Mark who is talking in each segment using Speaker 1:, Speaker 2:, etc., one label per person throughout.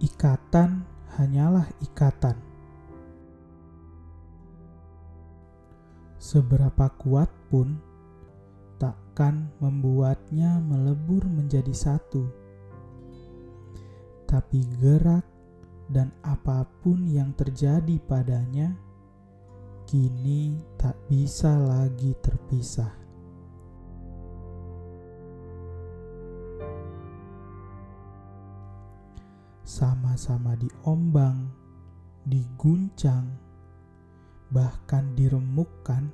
Speaker 1: ikatan hanyalah ikatan. Seberapa kuat pun takkan membuatnya melebur menjadi satu. Tapi gerak dan apa pun yang terjadi padanya kini tak bisa lagi terpisah. Sama-sama diombang, diguncang, bahkan diremukkan,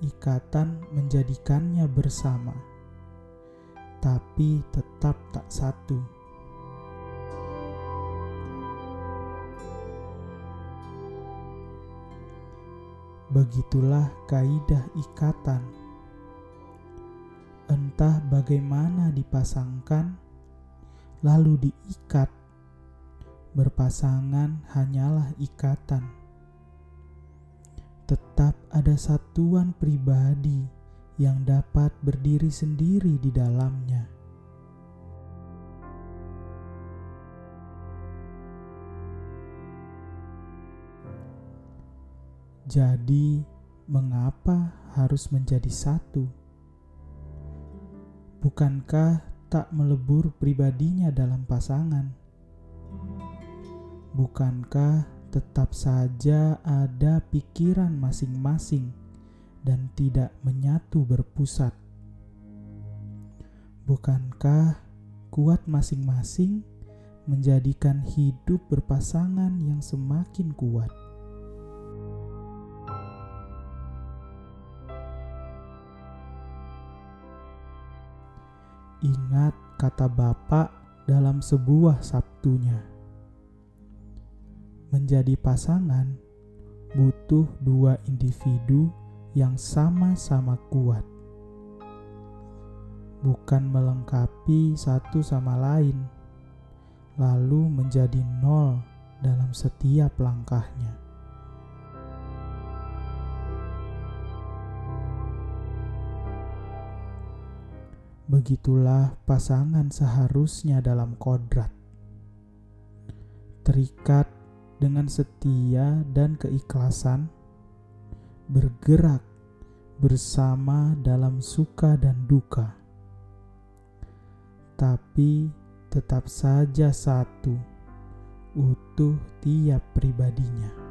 Speaker 1: ikatan menjadikannya bersama, tapi tetap tak satu. Begitulah kaidah ikatan. Entah bagaimana dipasangkan, lalu diikat. Berpasangan hanyalah ikatan. Tetap ada satuan pribadi yang dapat berdiri sendiri di dalamnya. Jadi, mengapa harus menjadi satu? Bukankah tak melebur pribadinya dalam pasangan? Bukankah tetap saja ada pikiran masing-masing dan tidak menyatu berpusat? Bukankah kuat masing-masing menjadikan hidup berpasangan yang semakin kuat? Ingat kata Bapak dalam sebuah Sabtunya. Menjadi pasangan butuh dua individu yang sama-sama kuat. Bukan melengkapi satu sama lain, lalu menjadi nol dalam setiap langkahnya. Begitulah pasangan seharusnya dalam kodrat. Terikat dengan setia dan keikhlasan, bergerak bersama dalam suka dan duka. Tapi tetap saja satu, utuh tiap pribadinya.